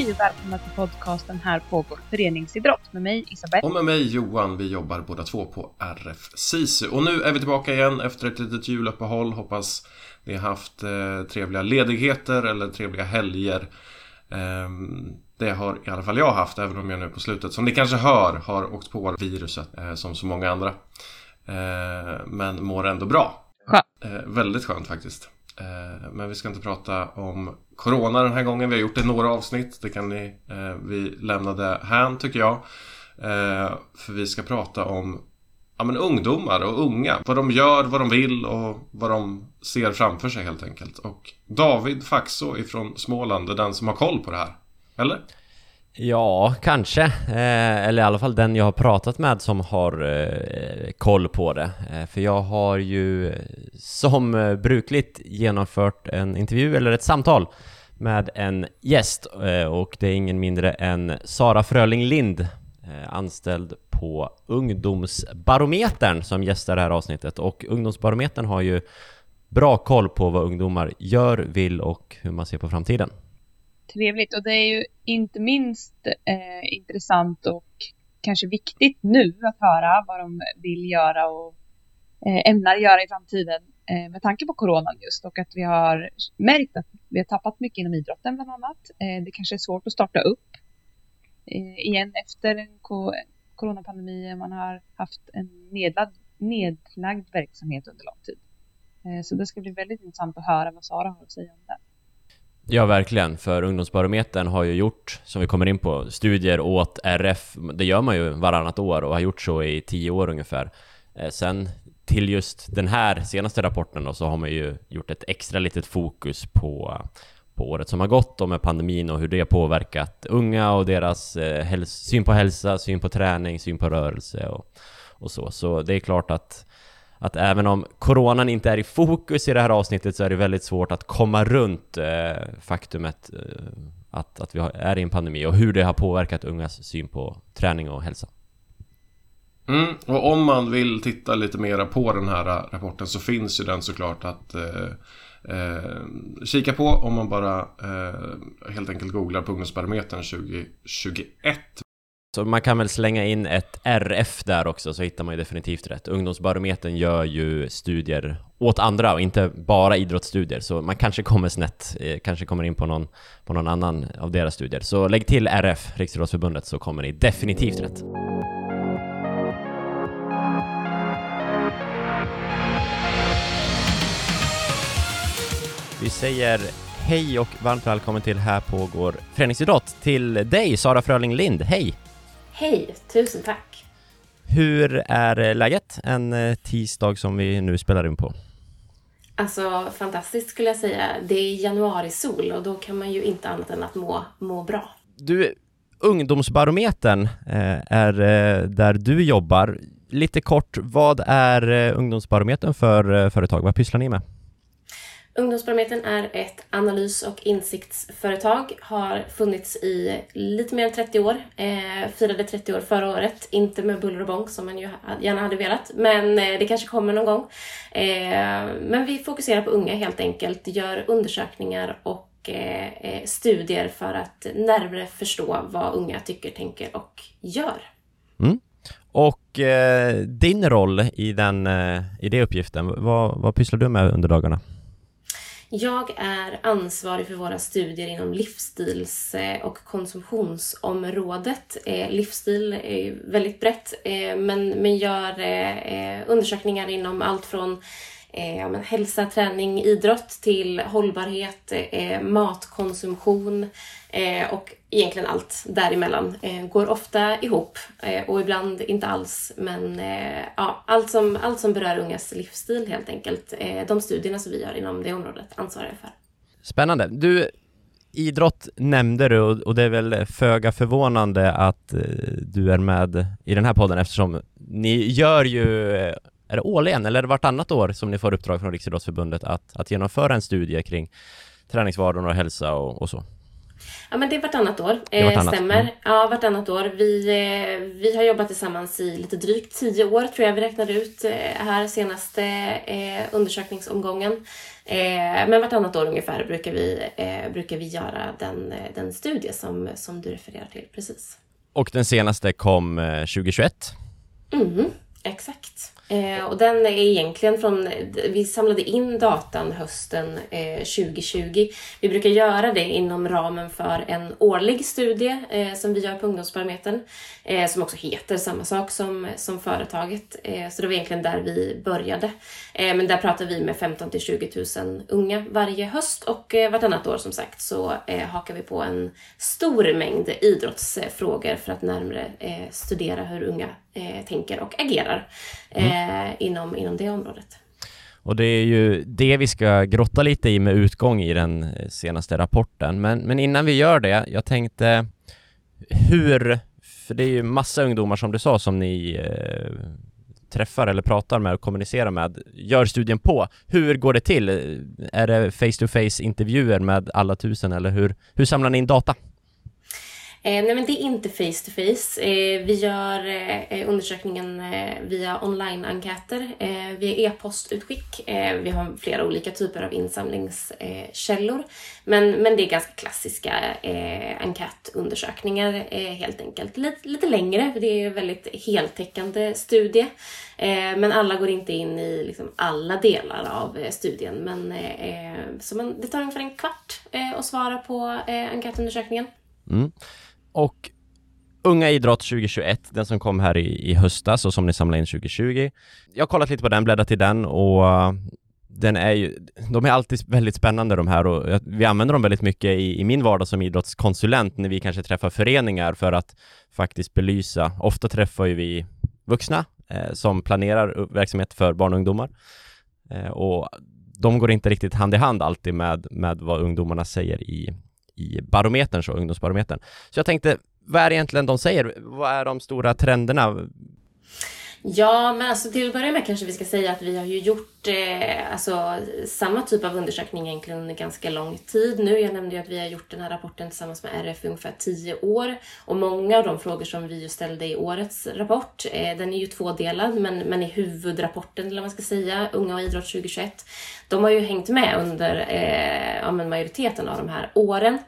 Hej och välkomna till podcasten Här pågår föreningsidrott med mig Isabelle. Och med mig Johan. Vi jobbar båda två på RF SISU. Och nu är vi tillbaka igen efter ett litet juluppehåll. Hoppas ni har haft eh, trevliga ledigheter eller trevliga helger. Eh, det har i alla fall jag haft, även om jag nu på slutet, som ni kanske hör, har åkt på viruset eh, som så många andra. Eh, men mår ändå bra. Skönt. Eh, väldigt skönt faktiskt. Eh, men vi ska inte prata om Corona den här gången. Vi har gjort det i några avsnitt. Det kan ni, eh, vi lämnade här tycker jag. Eh, för vi ska prata om ja, men ungdomar och unga. Vad de gör, vad de vill och vad de ser framför sig helt enkelt. Och David Faxå ifrån Småland är den som har koll på det här. Eller? Ja, kanske. Eh, eller i alla fall den jag har pratat med som har eh, koll på det. Eh, för jag har ju eh, som eh, brukligt genomfört en intervju eller ett samtal med en gäst eh, och det är ingen mindre än Sara Fröling Lind, eh, anställd på Ungdomsbarometern som gästar det här avsnittet. Och Ungdomsbarometern har ju bra koll på vad ungdomar gör, vill och hur man ser på framtiden. Trevligt och det är ju inte minst eh, intressant och kanske viktigt nu att höra vad de vill göra och eh, ämnar göra i framtiden eh, med tanke på coronan just och att vi har märkt att vi har tappat mycket inom idrotten bland annat. Eh, det kanske är svårt att starta upp eh, igen efter en ko coronapandemi. Man har haft en nedlagd, nedlagd verksamhet under lång tid. Eh, så det ska bli väldigt intressant att höra vad Sara har att säga om det. Ja, verkligen. För Ungdomsbarometern har ju gjort, som vi kommer in på, studier åt RF. Det gör man ju varannat år och har gjort så i tio år ungefär. Eh, sen till just den här senaste rapporten då, så har man ju gjort ett extra litet fokus på, på året som har gått och med pandemin och hur det har påverkat unga och deras eh, syn på hälsa, syn på träning, syn på rörelse och, och så. Så det är klart att att även om coronan inte är i fokus i det här avsnittet så är det väldigt svårt att komma runt eh, faktumet eh, att, att vi har, är i en pandemi och hur det har påverkat ungas syn på träning och hälsa. Mm, och om man vill titta lite mera på den här eh, rapporten så finns ju den såklart att eh, eh, kika på om man bara eh, helt enkelt googlar på Ungdomsbarometern 2021. Så man kan väl slänga in ett RF där också så hittar man ju definitivt rätt. Ungdomsbarometern gör ju studier åt andra och inte bara idrottsstudier så man kanske kommer snett, eh, kanske kommer in på någon, på någon annan av deras studier. Så lägg till RF, Riksidrottsförbundet, så kommer ni definitivt rätt. Vi säger hej och varmt välkommen till Här pågår föreningsidrott till dig Sara Fröling Lind, hej! Hej, tusen tack! Hur är läget en eh, tisdag som vi nu spelar in på? Alltså fantastiskt skulle jag säga. Det är januarisol och då kan man ju inte annat än att må, må bra. Du, Ungdomsbarometern eh, är eh, där du jobbar. Lite kort, vad är Ungdomsbarometern för företag? Vad pysslar ni med? Ungdomsbarometern är ett analys och insiktsföretag. Har funnits i lite mer än 30 år. Eh, firade 30 år förra året. Inte med buller och bång som man ju gärna hade velat. Men eh, det kanske kommer någon gång. Eh, men vi fokuserar på unga helt enkelt. Gör undersökningar och eh, eh, studier för att närmare förstå vad unga tycker, tänker och gör. Mm. Och eh, din roll i den, eh, i den uppgiften, vad, vad pysslar du med under dagarna? Jag är ansvarig för våra studier inom livsstils och konsumtionsområdet. Eh, livsstil är väldigt brett, eh, men, gör eh, undersökningar inom allt från ja, men hälsa, träning, idrott till hållbarhet, matkonsumtion och egentligen allt däremellan. Eh, går ofta ihop eh, och ibland inte alls. Men eh, ja, allt, som, allt som berör ungas livsstil helt enkelt. Eh, de studierna som vi gör inom det området ansvarar jag för. Spännande. Du, idrott nämnde du och det är väl föga förvånande att eh, du är med i den här podden eftersom ni gör ju eh, är det årligen eller är det vartannat år som ni får uppdrag från Riksidrottsförbundet att, att genomföra en studie kring träningsvanor och hälsa och, och så? Ja, men det är vartannat år. Det är vartannat. Stämmer. Mm. Ja, vartannat år. Vi, vi har jobbat tillsammans i lite drygt tio år, tror jag vi räknade ut här senaste undersökningsomgången. Men vartannat år ungefär brukar vi, brukar vi göra den, den studie som, som du refererar till. Precis. Och den senaste kom 2021? Mm, exakt. Eh, och den är egentligen från, vi samlade in datan hösten eh, 2020. Vi brukar göra det inom ramen för en årlig studie eh, som vi gör på Ungdomsbarometern, eh, som också heter samma sak som, som företaget. Eh, så det var egentligen där vi började. Eh, men där pratar vi med 15 till 20 000 unga varje höst och vartannat år som sagt så hakar vi på en stor mängd idrottsfrågor för att närmare studera hur unga tänker och agerar. Mm eh, Eh, inom, inom det området. Och det är ju det vi ska grotta lite i med utgång i den eh, senaste rapporten. Men, men innan vi gör det, jag tänkte hur, för det är ju massa ungdomar som du sa som ni eh, träffar eller pratar med och kommunicerar med, gör studien på. Hur går det till? Är det face-to-face intervjuer med alla tusen eller hur, hur samlar ni in data? Eh, nej men det är inte face to face. Eh, vi gör eh, eh, undersökningen eh, via online-enkäter, eh, via e-postutskick. Eh, vi har flera olika typer av insamlingskällor. men, men det är ganska klassiska eh, enkätundersökningar eh, helt enkelt. Lite, lite längre, för det är en väldigt heltäckande studie. men alla går inte in i liksom, alla delar av studien. Men, så man, det tar ungefär en kvart att svara på enkätundersökningen. Mm. Och Unga idrott 2021, den som kom här i, i höstas och som ni samlade in 2020. Jag har kollat lite på den, bläddrat i den och eh, den är ju, de är alltid väldigt spännande de här och eh, vi använder dem väldigt mycket i, i min vardag som idrottskonsulent när vi kanske träffar föreningar för att faktiskt belysa. Ofta träffar ju vi vuxna eh, som planerar verksamhet för barn och ungdomar eh, och de går inte riktigt hand i hand alltid med, med vad ungdomarna säger i, i barometern, så ungdomsbarometern. Så jag tänkte, vad är det egentligen de säger? Vad är de stora trenderna? Ja, men alltså till att börja med kanske vi ska säga att vi har ju gjort eh, alltså, samma typ av undersökning egentligen under ganska lång tid nu. Jag nämnde ju att vi har gjort den här rapporten tillsammans med RF i ungefär tio år och många av de frågor som vi ställde i årets rapport, eh, den är ju tvådelad, men, men i huvudrapporten, eller vad man ska säga, Unga och idrott 2021, de har ju hängt med under eh, ja, men majoriteten av de här åren.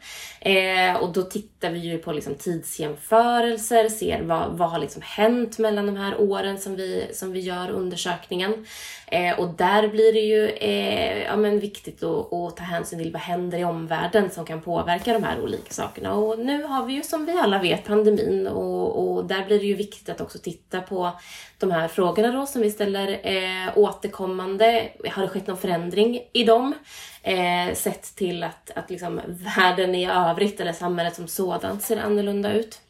Eh, och då tittar vi ju på liksom tidsjämförelser, ser vad, vad har liksom hänt mellan de här åren som vi, som vi gör undersökningen. Eh, och där blir det ju eh, ja, men viktigt att, att, ta hänsyn till vad händer i omvärlden som kan påverka de här olika sakerna. Och nu har vi ju som vi alla vet pandemin och, och där blir det ju viktigt att också titta på de här frågorna då som vi ställer eh, återkommande. Har det skett någon förändring i dem? Eh, sett till att, att liksom världen i övrigt eller samhället som sådant ser annorlunda ut.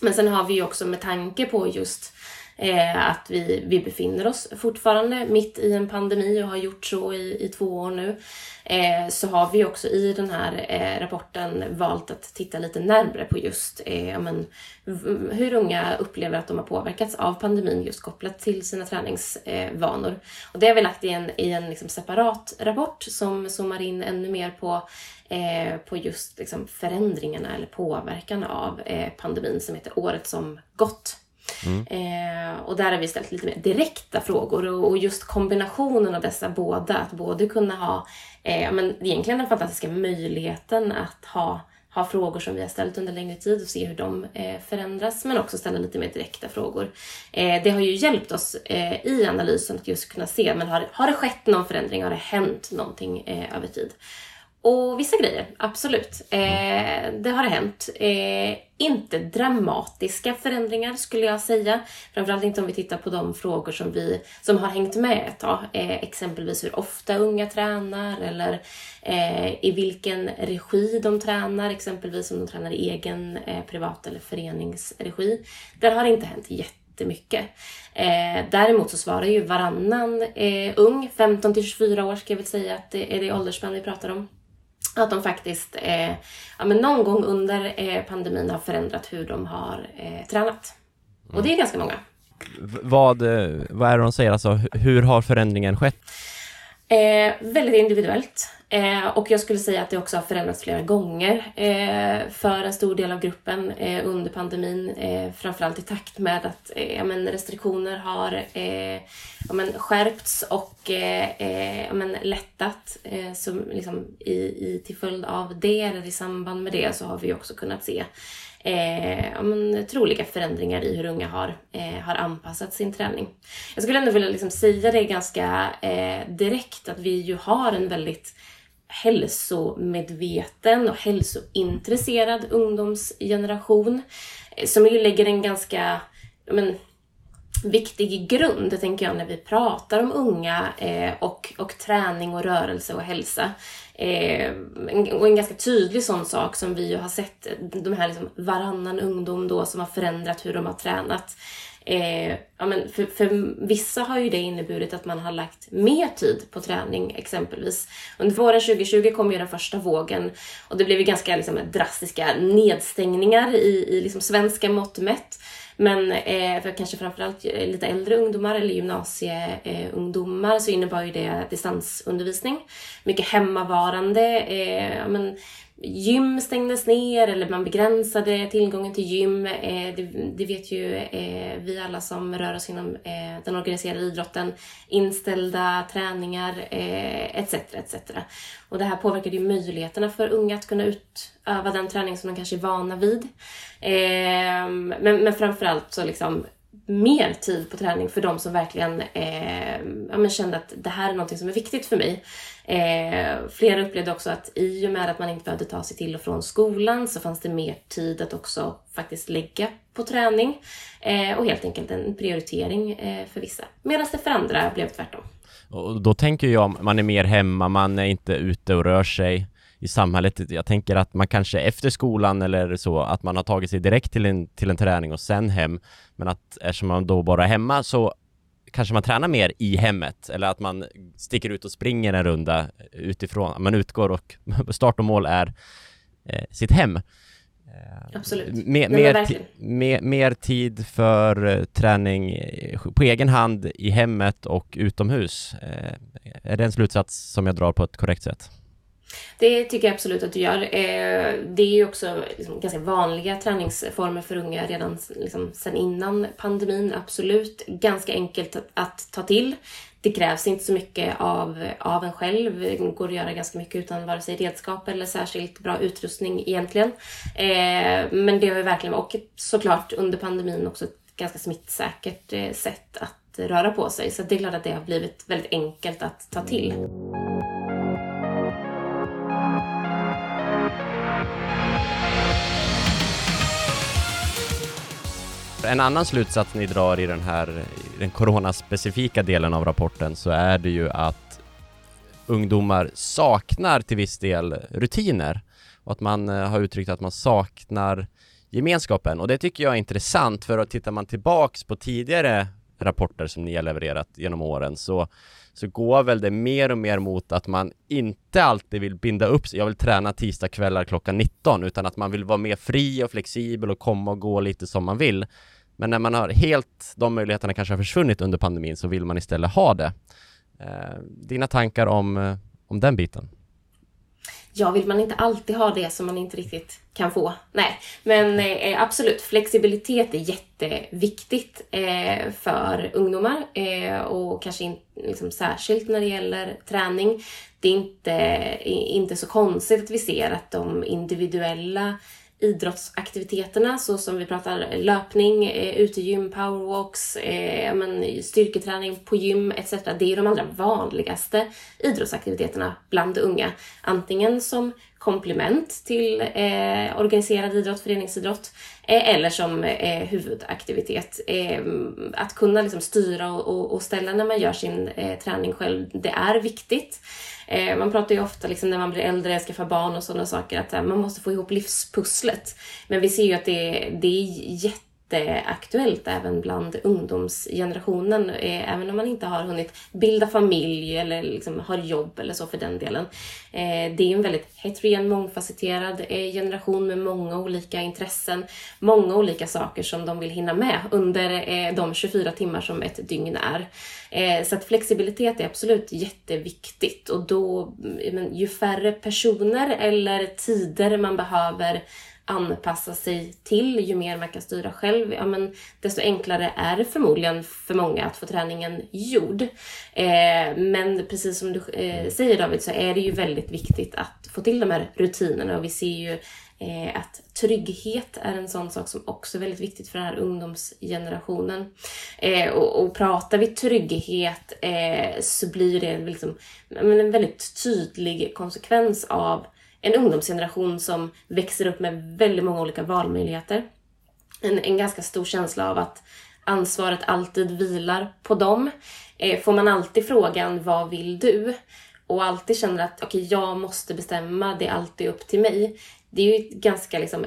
Men sen har vi ju också med tanke på just eh, att vi, vi befinner oss fortfarande mitt i en pandemi och har gjort så i, i två år nu. Eh, så har vi också i den här eh, rapporten valt att titta lite närmre på just eh, men, hur unga upplever att de har påverkats av pandemin just kopplat till sina träningsvanor. Eh, och det har vi lagt i en, i en liksom separat rapport som zoomar in ännu mer på eh, på just liksom, förändringarna eller påverkan av eh, pandemin som heter Året som gått. Mm. Eh, och där har vi ställt lite mer direkta frågor och, och just kombinationen av dessa båda, att både kunna ha eh, men egentligen den fantastiska möjligheten att ha ha frågor som vi har ställt under längre tid och se hur de eh, förändras, men också ställa lite mer direkta frågor. Eh, det har ju hjälpt oss eh, i analysen att just kunna se, men har, har det skett någon förändring? Har det hänt någonting eh, över tid? Och vissa grejer, absolut. Eh, det har hänt. Eh, inte dramatiska förändringar skulle jag säga. Framförallt inte om vi tittar på de frågor som, vi, som har hängt med ett tag. Eh, exempelvis hur ofta unga tränar eller eh, i vilken regi de tränar. Exempelvis om de tränar i egen eh, privat eller föreningsregi. Där har det inte hänt jättemycket. Eh, däremot så svarar ju varannan eh, ung, 15 till 24 år ska jag väl säga att det är det åldersspann vi pratar om att de faktiskt eh, ja, men någon gång under eh, pandemin har förändrat hur de har eh, tränat. Och det är ganska många. Vad, eh, vad är det de säger, alltså hur har förändringen skett? Eh, väldigt individuellt. Eh, och jag skulle säga att det också har förändrats flera gånger eh, för en stor del av gruppen eh, under pandemin. Eh, framförallt i takt med att eh, men restriktioner har eh, men skärpts och eh, eh men lättat. Eh, så liksom i, i, till följd av det eller i samband med det så har vi också kunnat se eh, men, troliga förändringar i hur unga har, eh, har anpassat sin träning. Jag skulle ändå vilja liksom säga det ganska eh, direkt att vi ju har en väldigt hälsomedveten och hälsointresserad ungdomsgeneration eh, som ju lägger en ganska men, viktig grund, tänker jag, när vi pratar om unga eh, och, och träning och rörelse och hälsa. Eh, och en ganska tydlig sån sak som vi ju har sett, de här liksom varannan ungdom då som har förändrat hur de har tränat. Eh, ja, men för, för vissa har ju det inneburit att man har lagt mer tid på träning exempelvis. Under våren 2020 kom ju den första vågen och det blev ju ganska liksom, drastiska nedstängningar i, i liksom, svenska mått mätt. Men eh, för kanske framförallt eh, lite äldre ungdomar eller gymnasieungdomar så innebar ju det distansundervisning. Mycket hemmavarande. Eh, men, gym stängdes ner eller man begränsade tillgången till gym. Eh, det, det, vet ju eh, vi alla som rör oss inom eh, den organiserade idrotten. Inställda träningar eh, etc. etc. Och det här påverkade ju möjligheterna för unga att kunna utöva den träning som de kanske är vana vid. Eh, men, men framförallt så liksom mer tid på träning för de som verkligen eh, ja, men kände att det här är något som är viktigt för mig. Eh, flera upplevde också att i och med att man inte behövde ta sig till och från skolan så fanns det mer tid att också faktiskt lägga på träning eh, och helt enkelt en prioritering eh, för vissa. Medan det för andra blev tvärtom. Och då tänker jag, man är mer hemma, man är inte ute och rör sig i samhället. Jag tänker att man kanske efter skolan eller så, att man har tagit sig direkt till en, till en träning och sen hem. Men att eftersom man då bara är hemma så kanske man tränar mer i hemmet eller att man sticker ut och springer en runda utifrån. Man utgår och start och mål är eh, sitt hem. Eh, Absolut. Mer, mer, mer, mer, tid för uh, träning eh, på egen hand i hemmet och utomhus. Är det en slutsats som jag drar på ett korrekt sätt? Det tycker jag absolut att du gör. Eh, det är ju också liksom ganska vanliga träningsformer för unga redan liksom sen innan pandemin. Absolut. Ganska enkelt att ta till. Det krävs inte så mycket av, av en själv. Det går att göra ganska mycket utan vare sig redskap eller särskilt bra utrustning egentligen. Eh, men det har ju verkligen, och såklart under pandemin också ett ganska smittsäkert eh, sätt att röra på sig. Så det är klart att det har blivit väldigt enkelt att ta till. En annan slutsats ni drar i den här i den coronaspecifika delen av rapporten så är det ju att ungdomar saknar till viss del rutiner och att man eh, har uttryckt att man saknar gemenskapen och det tycker jag är intressant för att tittar man tillbaks på tidigare rapporter som ni har levererat genom åren så så går väl det mer och mer mot att man inte alltid vill binda upp sig. Jag vill träna tisdagkvällar klockan 19 utan att man vill vara mer fri och flexibel och komma och gå lite som man vill. Men när man har helt, de möjligheterna kanske har försvunnit under pandemin så vill man istället ha det. Eh, dina tankar om, eh, om den biten? Ja, vill man inte alltid ha det som man inte riktigt kan få? Nej, men eh, absolut, flexibilitet är jätteviktigt eh, för ungdomar eh, och kanske in, liksom, särskilt när det gäller träning. Det är inte, inte så konstigt att vi ser att de individuella idrottsaktiviteterna så som vi pratar löpning, eh, utegym, powerwalks, eh, men, styrketräning på gym etc. Det är de allra vanligaste idrottsaktiviteterna bland unga. Antingen som komplement till eh, organiserad idrott, föreningsidrott eh, eller som eh, huvudaktivitet. Ehm, att kunna liksom, styra och, och, och, ställa när man gör sin eh, träning själv, det är viktigt. Eh, man pratar ju ofta liksom, när man blir äldre, skaffar barn och sådana saker att här, man måste få ihop livspusslet. Men vi ser ju att det, det är jätteaktuellt även bland ungdomsgenerationen. Eh, även om man inte har hunnit bilda familj eller liksom har jobb eller så för den delen. Eh, det är en väldigt heterogen, mångfacetterad eh, generation med många olika intressen. Många olika saker som de vill hinna med under de 24 timmar som ett dygn är. Så att flexibilitet är absolut jätteviktigt och då, mm, ju färre personer eller tider man behöver anpassa sig till, ju mer man kan styra själv, ja, men desto enklare är det förmodligen för många att få träningen gjord. Eh, men precis som du eh, säger David så är det ju väldigt viktigt att få till de här rutinerna och vi ser ju eh, att trygghet är en sån sak som också är väldigt viktigt för den här ungdomsgenerationen. Eh, och, och pratar vi trygghet eh, så blir det liksom, en väldigt tydlig konsekvens av en ungdomsgeneration som växer upp med väldigt många olika valmöjligheter. En, en ganska stor känsla av att ansvaret alltid vilar på dem. Eh, får man alltid frågan vad vill du? Och alltid känner att okej, okay, jag måste bestämma, det är alltid upp till mig. Det är ju ganska liksom,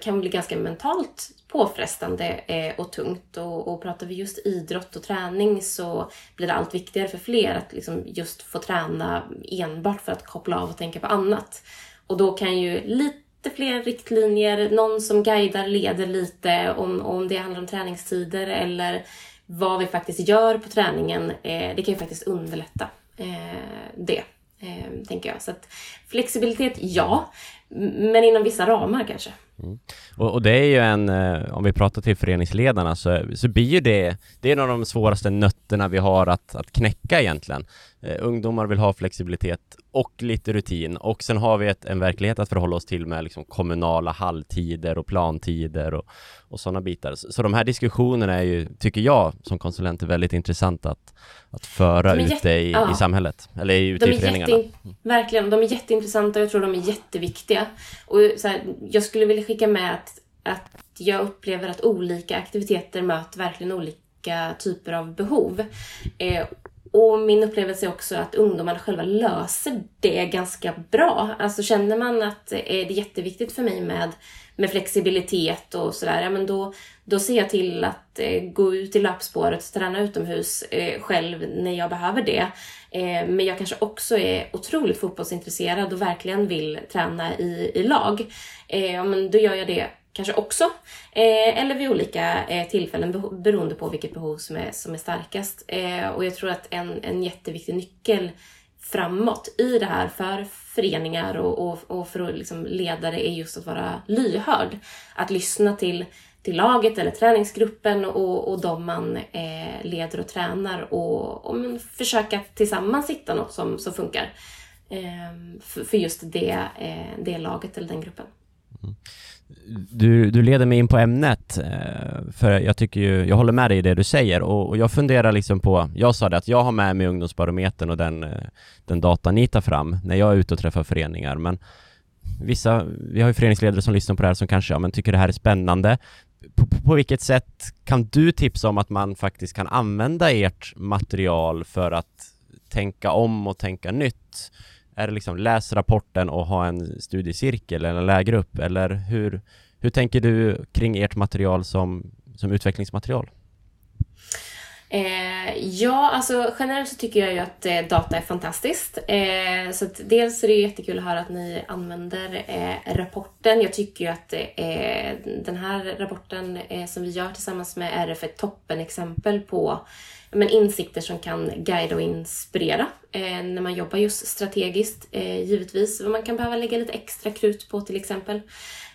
kan bli ganska mentalt påfrestande eh, och tungt. Och, och pratar vi just idrott och träning så blir det allt viktigare för fler att liksom just få träna enbart för att koppla av och tänka på annat. Och då kan ju lite fler riktlinjer, någon som guidar, leder lite om, om det handlar om träningstider eller vad vi faktiskt gör på träningen. Eh, det kan ju faktiskt underlätta eh, det, tänker jag. Så att flexibilitet, ja. Men inom vissa ramar kanske. Mm. Och, och, det är ju en, eh, om vi pratar till föreningsledarna så, så blir ju det, det är en av de svåraste nötterna vi har att, att knäcka egentligen. Eh, ungdomar vill ha flexibilitet och lite rutin och sen har vi ett, en verklighet att förhålla oss till med liksom kommunala halvtider och plantider och, och sådana bitar. Så, så, de här diskussionerna är ju, tycker jag som konsulent, är väldigt intressant att, att föra ute i, ja. i samhället, eller ute de i föreningarna. Jätte, verkligen, de är jätteintressanta och jag tror de är jätteviktiga. Och så här, jag skulle vilja skicka med att, att jag upplever att olika aktiviteter möter verkligen olika typer av behov. Eh, och min upplevelse är också att ungdomarna själva löser det ganska bra. Alltså känner man att eh, det är jätteviktigt för mig med, med flexibilitet och sådär, ja men då, då ser jag till att eh, gå ut i löpspåret och träna utomhus eh, själv när jag behöver det. Men jag kanske också är otroligt fotbollsintresserad och verkligen vill träna i, i lag. Ja men då gör jag det kanske också. Eh, eller vid olika eh, tillfällen beroende på vilket behov som är, som är starkast. Eh, och jag tror att en, en jätteviktig nyckel framåt i det här för föreningar och, och, och för liksom ledare är just att vara lyhörd. Att lyssna till, till laget eller träningsgruppen och, och de man eh, leder och tränar och, och försöka tillsammans hitta något som, som funkar eh, för, för, just det, eh, det laget eller den gruppen. Mm du, du leder mig in på ämnet, eh, för jag tycker ju, jag håller med dig i det du säger och, och jag funderar liksom på, jag sa det att jag har med mig ungdomsbarometern och den, eh, den data ni tar fram när jag är ute och träffar föreningar, men vissa, vi har ju föreningsledare som lyssnar på det här som kanske, ja men tycker det här är spännande. På, på, på vilket sätt kan du tipsa om att man faktiskt kan använda ert material för att tänka om och tänka nytt? Är det liksom läs rapporten och ha en studiecirkel eller en lägergrupp eller hur, hur tänker du kring ert material som, som utvecklingsmaterial? Eh, ja, alltså generellt så tycker jag ju att eh, data är fantastiskt. Eh, så att dels är det jättekul att höra att ni använder eh, rapporten. Jag tycker ju att eh, den här rapporten eh, som vi gör tillsammans med RF är ett toppenexempel på men insikter som kan guida och inspirera eh, när man jobbar just strategiskt eh, givetvis. Vad man kan behöva lägga lite extra krut på till exempel.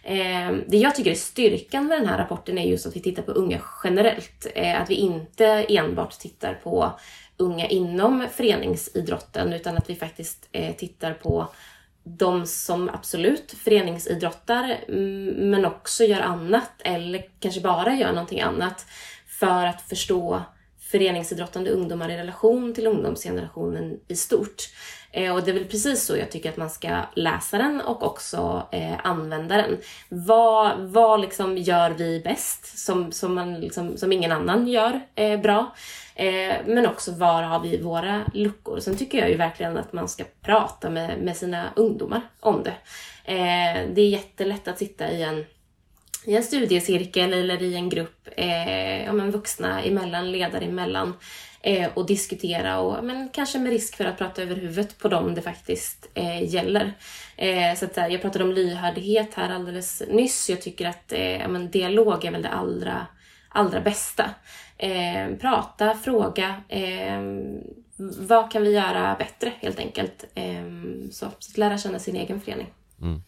Eh, det jag tycker är styrkan med den här rapporten är just att vi tittar på unga generellt. Eh, att vi inte enbart tittar på unga inom föreningsidrotten utan att vi faktiskt eh, tittar på de som absolut föreningsidrottar mm, men också gör annat eller kanske bara gör någonting annat för att förstå föreningsidrottande ungdomar i relation till ungdomsgenerationen i stort. Eh, och det är väl precis så jag tycker att man ska läsa den och också eh, använda den. Vad, vad liksom gör vi bäst som, som, man liksom, som ingen annan gör eh, bra? Eh, men också var har vi våra luckor? Sen tycker jag ju verkligen att man ska prata med, med sina ungdomar om det. Eh, det är jättelätt att sitta i en i en studiecirkel eller i en grupp, eh, ja, men vuxna emellan, ledare emellan eh, och diskutera och men, kanske med risk för att prata över huvudet på dem det faktiskt eh, gäller. Eh, så att, eh, jag pratade om lyhördhet här alldeles nyss. Jag tycker att eh, men, dialog är väl det allra, allra bästa. Eh, prata, fråga. Eh, vad kan vi göra bättre helt enkelt? Eh, så, så att lära känna sin egen förening. Mm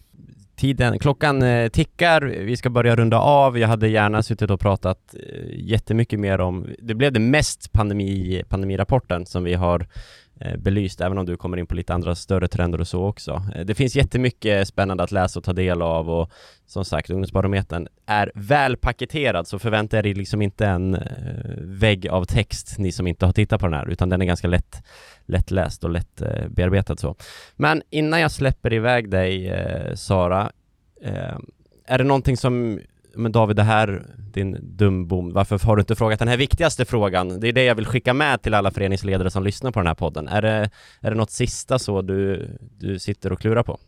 tiden, klockan eh, tickar, vi ska börja runda av. Jag hade gärna suttit och pratat eh, jättemycket mer om, det blev det mest pandemi, pandemirapporten som vi har Eh, belyst, även om du kommer in på lite andra större trender och så också. Eh, det finns jättemycket spännande att läsa och ta del av och som sagt, Ungdomsbarometern är väl paketerad, så förvänta er liksom inte en eh, vägg av text, ni som inte har tittat på den här, utan den är ganska lätt lättläst och lätt bearbetad så. Men innan jag släpper iväg dig Sara, är det någonting som men David, det här, din dumbom, varför har du inte frågat den här viktigaste frågan? Det är det jag vill skicka med till alla föreningsledare som lyssnar på den här podden. Är det, är det något sista så du, du sitter och klurar på?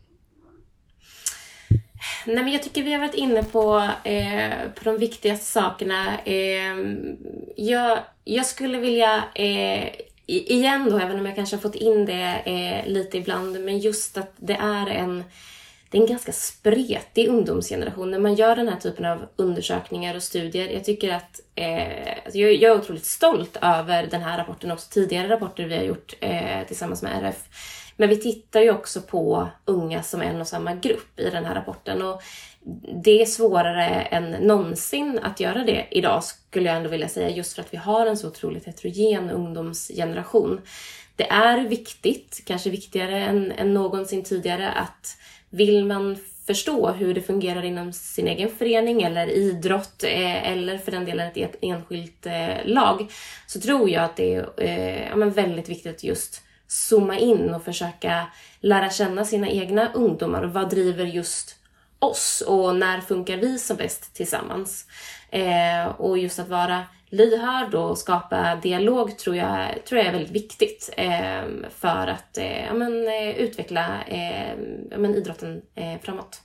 Nej, men jag tycker vi har varit inne på, eh, på de viktigaste sakerna. Eh, jag, jag skulle vilja eh, igen då, även om jag kanske har fått in det eh, lite ibland, men just att det är en det är en ganska spretig ungdomsgeneration när man gör den här typen av undersökningar och studier. Jag tycker att eh, alltså jag, jag, är otroligt stolt över den här rapporten och också tidigare rapporter vi har gjort eh, tillsammans med RF. Men vi tittar ju också på unga som en och samma grupp i den här rapporten och det är svårare än någonsin att göra det idag skulle jag ändå vilja säga just för att vi har en så otroligt heterogen ungdomsgeneration. Det är viktigt, kanske viktigare än, än någonsin tidigare att vill man förstå hur det fungerar inom sin egen förening eller idrott eh, eller för den delen ett enskilt eh, lag så tror jag att det är eh, väldigt viktigt att just zooma in och försöka lära känna sina egna ungdomar och vad driver just oss och när funkar vi som bäst tillsammans? Och just att vara lyhörd och skapa dialog tror jag, tror jag är väldigt viktigt eh, för att eh, ja, men, eh, utveckla eh, ja, men, idrotten eh, framåt.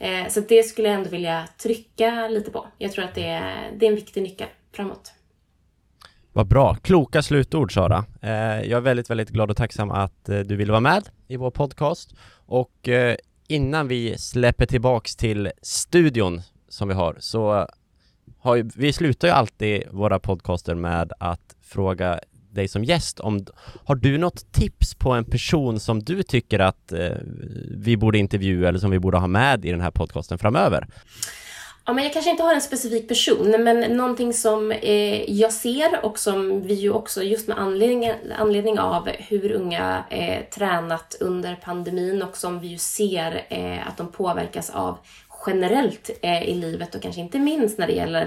Mm. så det skulle jag ändå vilja trycka lite på. Jag tror att det är, det är en viktig nyckel framåt. Vad bra. Kloka slutord Sara. jag är väldigt, väldigt glad och tacksam att du ville vara med i vår podcast och innan vi släpper tillbaks till studion som vi har så har ju, vi slutar ju alltid våra podcaster med att fråga dig som gäst om har du något tips på en person som du tycker att eh, vi borde intervjua eller som vi borde ha med i den här podcasten framöver? Ja, men jag kanske inte har en specifik person, men någonting som eh, jag ser och som vi ju också just med anledning, anledning av hur unga eh, tränat under pandemin och som vi ju ser eh, att de påverkas av generellt eh, i livet och kanske inte minst när det gäller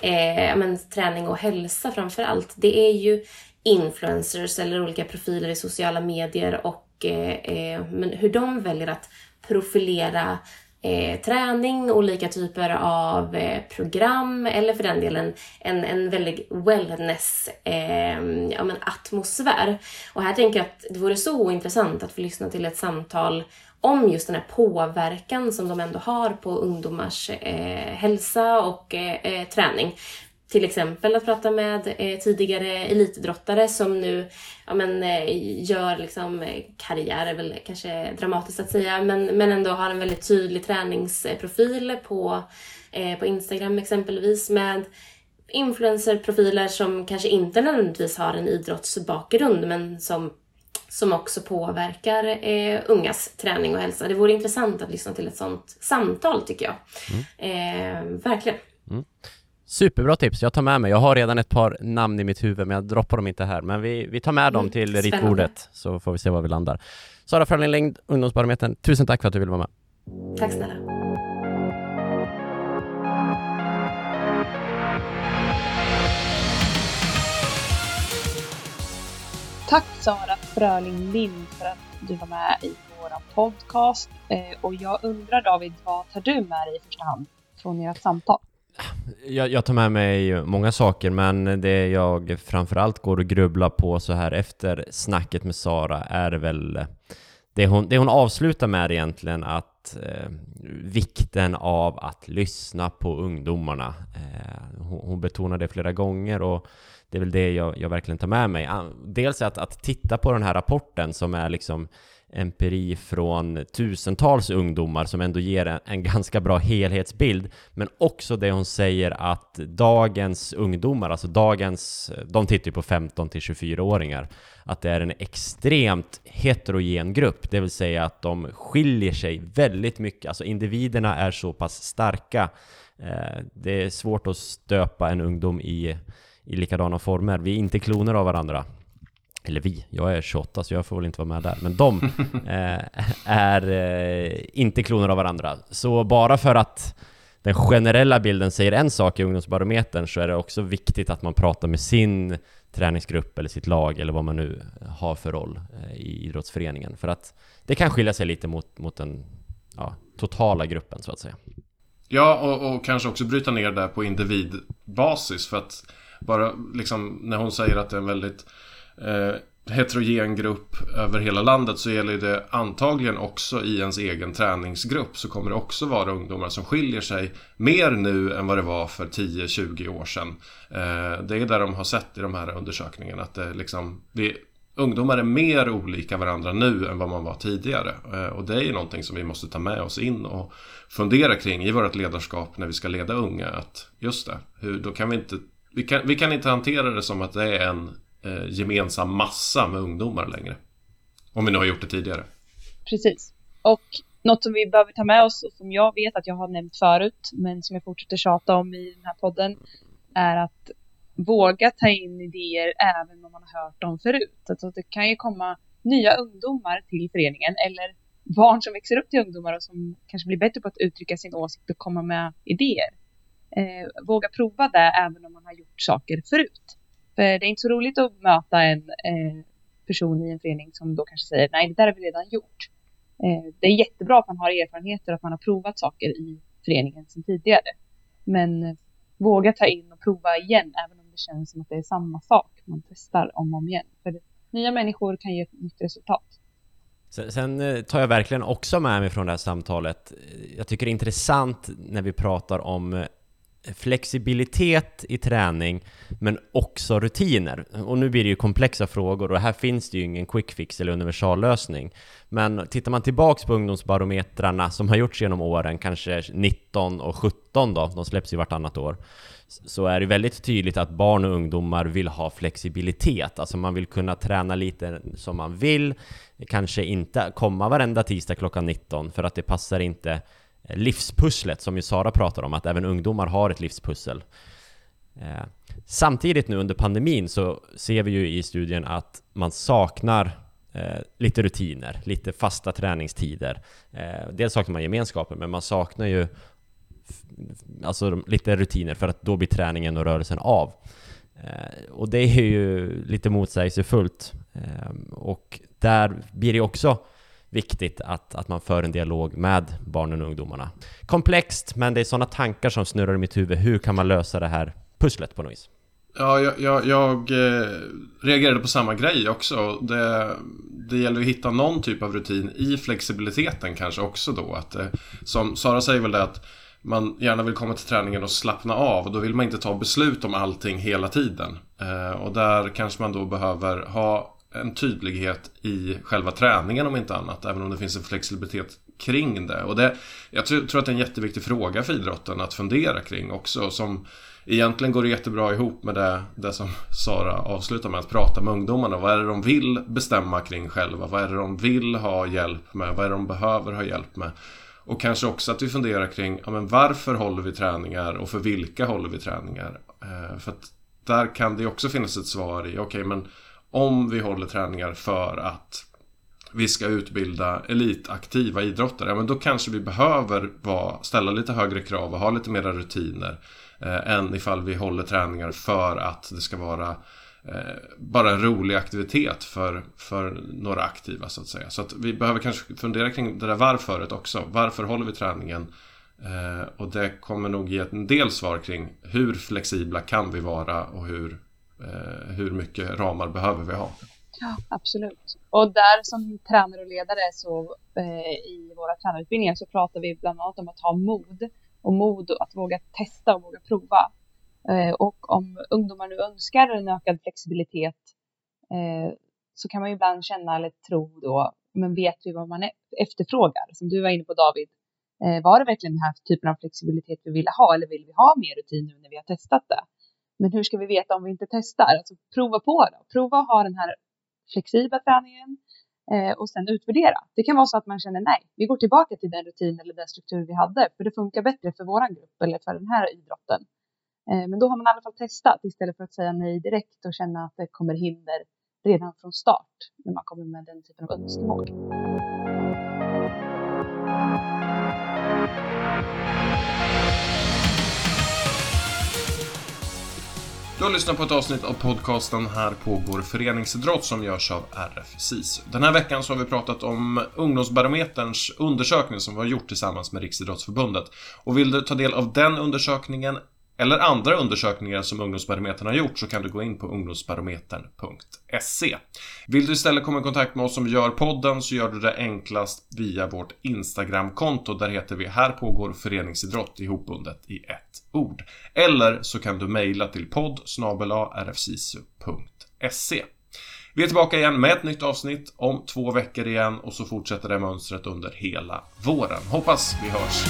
eh, men, träning och hälsa framför allt. Det är ju influencers eller olika profiler i sociala medier och eh, eh men hur de väljer att profilera eh, träning, olika typer av eh, program eller för den delen en, en väldig wellness eh, ja, men atmosfär. Och här tänker jag att det vore så intressant att få lyssna till ett samtal om just den här påverkan som de ändå har på ungdomars eh, hälsa och eh, eh, träning. Till exempel att prata med eh, tidigare elitidrottare som nu ja, men, eh, gör liksom, eh, karriär, är väl kanske dramatiskt att säga, men, men ändå har en väldigt tydlig träningsprofil på, eh, på Instagram exempelvis med influencerprofiler som kanske inte nödvändigtvis har en idrottsbakgrund men som som också påverkar eh, ungas träning och hälsa. Det vore intressant att lyssna till ett sånt samtal tycker jag. Mm. Eh, verkligen. Mm. Superbra tips, jag tar med mig. Jag har redan ett par namn i mitt huvud men jag droppar dem inte här. Men vi, vi tar med dem mm, till ritbordet så får vi se var vi landar. Sara Frölling Längd, Ungdomsbarometern, tusen tack för att du ville vara med. Tack snälla. Tack Sara Fröling Lind för att du var med i vår podcast. Eh, och jag undrar David, vad tar du med dig i första hand från ert samtal? Jag, jag, tar med mig många saker, men det jag framförallt går och grubblar på så här efter snacket med Sara är väl eh, det hon, det hon avslutar med egentligen att eh, vikten av att lyssna på ungdomarna. Eh, hon, hon betonar det flera gånger och det är väl det jag, jag verkligen tar med mig. Dels att, att titta på den här rapporten som är liksom empiri från tusentals ungdomar som ändå ger en, en, ganska bra helhetsbild. Men också det hon säger att dagens ungdomar, alltså dagens, de tittar ju på 15 till 24-åringar, att det är en extremt heterogen grupp, det vill säga att de skiljer sig väldigt mycket, alltså individerna är så pass starka. Eh, det är svårt att stöpa en ungdom i, i likadana former. Vi är inte kloner av varandra eller vi, jag är 28 så jag får väl inte vara med där, men de eh, är eh, inte kloner av varandra. Så bara för att den generella bilden säger en sak i ungdomsbarometern så är det också viktigt att man pratar med sin träningsgrupp eller sitt lag eller vad man nu har för roll eh, i idrottsföreningen. För att det kan skilja sig lite mot, mot den ja, totala gruppen så att säga. Ja, och, och kanske också bryta ner det på individbasis för att bara liksom när hon säger att det är en väldigt eh, heterogen grupp över hela landet så gäller det antagligen också i ens egen träningsgrupp så kommer det också vara ungdomar som skiljer sig mer nu än vad det var för 10-20 år sedan. Eh, det är där de har sett i de här undersökningarna att det liksom, det, ungdomar är mer olika varandra nu än vad man var tidigare. Eh, och det är ju någonting som vi måste ta med oss in och fundera kring i vårt ledarskap när vi ska leda unga. Att just det, hur, då kan vi inte vi kan, vi kan inte hantera det som att det är en eh, gemensam massa med ungdomar längre. Om vi nu har gjort det tidigare. Precis. Och något som vi behöver ta med oss och som jag vet att jag har nämnt förut, men som jag fortsätter tjata om i den här podden, är att våga ta in idéer även om man har hört dem förut. Alltså det kan ju komma nya ungdomar till föreningen eller barn som växer upp till ungdomar och som kanske blir bättre på att uttrycka sin åsikt och komma med idéer. Eh, våga prova det även om man har gjort saker förut. För det är inte så roligt att möta en eh, person i en förening som då kanske säger nej, det där har vi redan gjort. Eh, det är jättebra att man har erfarenheter och att man har provat saker i föreningen sedan tidigare. Men eh, våga ta in och prova igen, även om det känns som att det är samma sak. Man testar om och om igen. För nya människor kan ge ett nytt resultat. Sen eh, tar jag verkligen också med mig från det här samtalet. Jag tycker det är intressant när vi pratar om eh, flexibilitet i träning men också rutiner. Och nu blir det ju komplexa frågor och här finns det ju ingen quick fix eller universallösning. Men tittar man tillbaks på ungdomsbarometrarna som har gjorts genom åren, kanske 19 och 17 då, de släpps ju vartannat år, så är det väldigt tydligt att barn och ungdomar vill ha flexibilitet. Alltså man vill kunna träna lite som man vill, kanske inte komma varenda tisdag klockan 19 för att det passar inte livspusslet som ju Sara pratar om, att även ungdomar har ett livspussel. Eh, samtidigt nu under pandemin så ser vi ju i studien att man saknar eh, lite rutiner, lite fasta träningstider. Eh, dels saknar man gemenskapen, men man saknar ju alltså lite rutiner för att då blir träningen och rörelsen av. Eh, och det är ju lite motsägelsefullt. Eh, och där blir det också viktigt att, att man för en dialog med barnen och ungdomarna. Komplext, men det är sådana tankar som snurrar i mitt huvud. Hur kan man lösa det här pusslet på något vis? Ja, jag, jag, jag eh, reagerade på samma grej också. Det, det gäller att hitta någon typ av rutin i flexibiliteten kanske också då. Att, eh, som Sara säger väl det att man gärna vill komma till träningen och slappna av. Och då vill man inte ta beslut om allting hela tiden. Eh, och där kanske man då behöver ha en tydlighet i själva träningen om inte annat. Även om det finns en flexibilitet kring det. Och det, jag tror, att det är en jätteviktig fråga för idrotten att fundera kring också. Som egentligen går jättebra ihop med det, det som Sara avslutar med. Att prata med ungdomarna. Vad är det de vill bestämma kring själva? Vad är det de vill ha hjälp med? Vad är det de behöver ha hjälp med? Och kanske också att vi funderar kring ja, men varför håller vi träningar och för vilka håller vi träningar? Eh, för att där kan det också finnas ett svar i, okej okay, men om vi håller träningar för att vi ska utbilda elitaktiva idrottare, ja, men då kanske vi behöver vara, ställa lite högre krav och ha lite mera rutiner eh, än ifall vi håller träningar för att det ska vara eh, bara en rolig aktivitet för, för några aktiva så att säga. Så att vi behöver kanske fundera kring det där varföret också. Varför håller vi träningen? Eh, och det kommer nog ge en del svar kring hur flexibla kan vi vara och hur Eh, hur mycket ramar behöver vi ha? Ja, absolut. Och där som tränare och ledare så eh, i våra tränarutbildningar så pratar vi bland annat om att ha mod och mod att våga testa och våga prova. Eh, och om ungdomar nu önskar en ökad flexibilitet eh, så kan man ju ibland känna eller tro då, men vet vi vad man e-, efterfrågar? Som du var inne på David, eh, var det verkligen den här typen av flexibilitet vi ville ha eller vill vi ha mer rutin nu när vi har testat det? Men hur ska vi veta om vi inte testar? Alltså prova på det. Prova att ha den här flexibla träningen eh, och sen utvärdera. Det kan vara så att man känner nej, vi går tillbaka till den rutin eller den struktur vi hade för det funkar bättre för våran grupp eller för den här idrotten. Eh, men då har man i alla fall testat istället för att säga nej direkt och känna att det kommer hinder redan från start när man kommer med den typen av önskemål. Du har lyssnat på ett avsnitt av podcasten Här pågår föreningsidrott som görs av RF SISU. Den här veckan så har vi pratat om Ungdomsbarometerns undersökning som vi har gjort tillsammans med Riksidrottsförbundet. Och vill du ta del av den undersökningen eller andra undersökningar som Ungdomsbarometern har gjort så kan du gå in på ungdomsbarometern.se. Vill du istället komma i kontakt med oss som gör podden så gör du det enklast via vårt Instagramkonto. Där heter vi Här pågår föreningsidrott ihopbundet i ett ord. Eller så kan du mejla till podd rfsisu.se. Vi är tillbaka igen med ett nytt avsnitt om två veckor igen och så fortsätter det mönstret under hela våren. Hoppas vi hörs!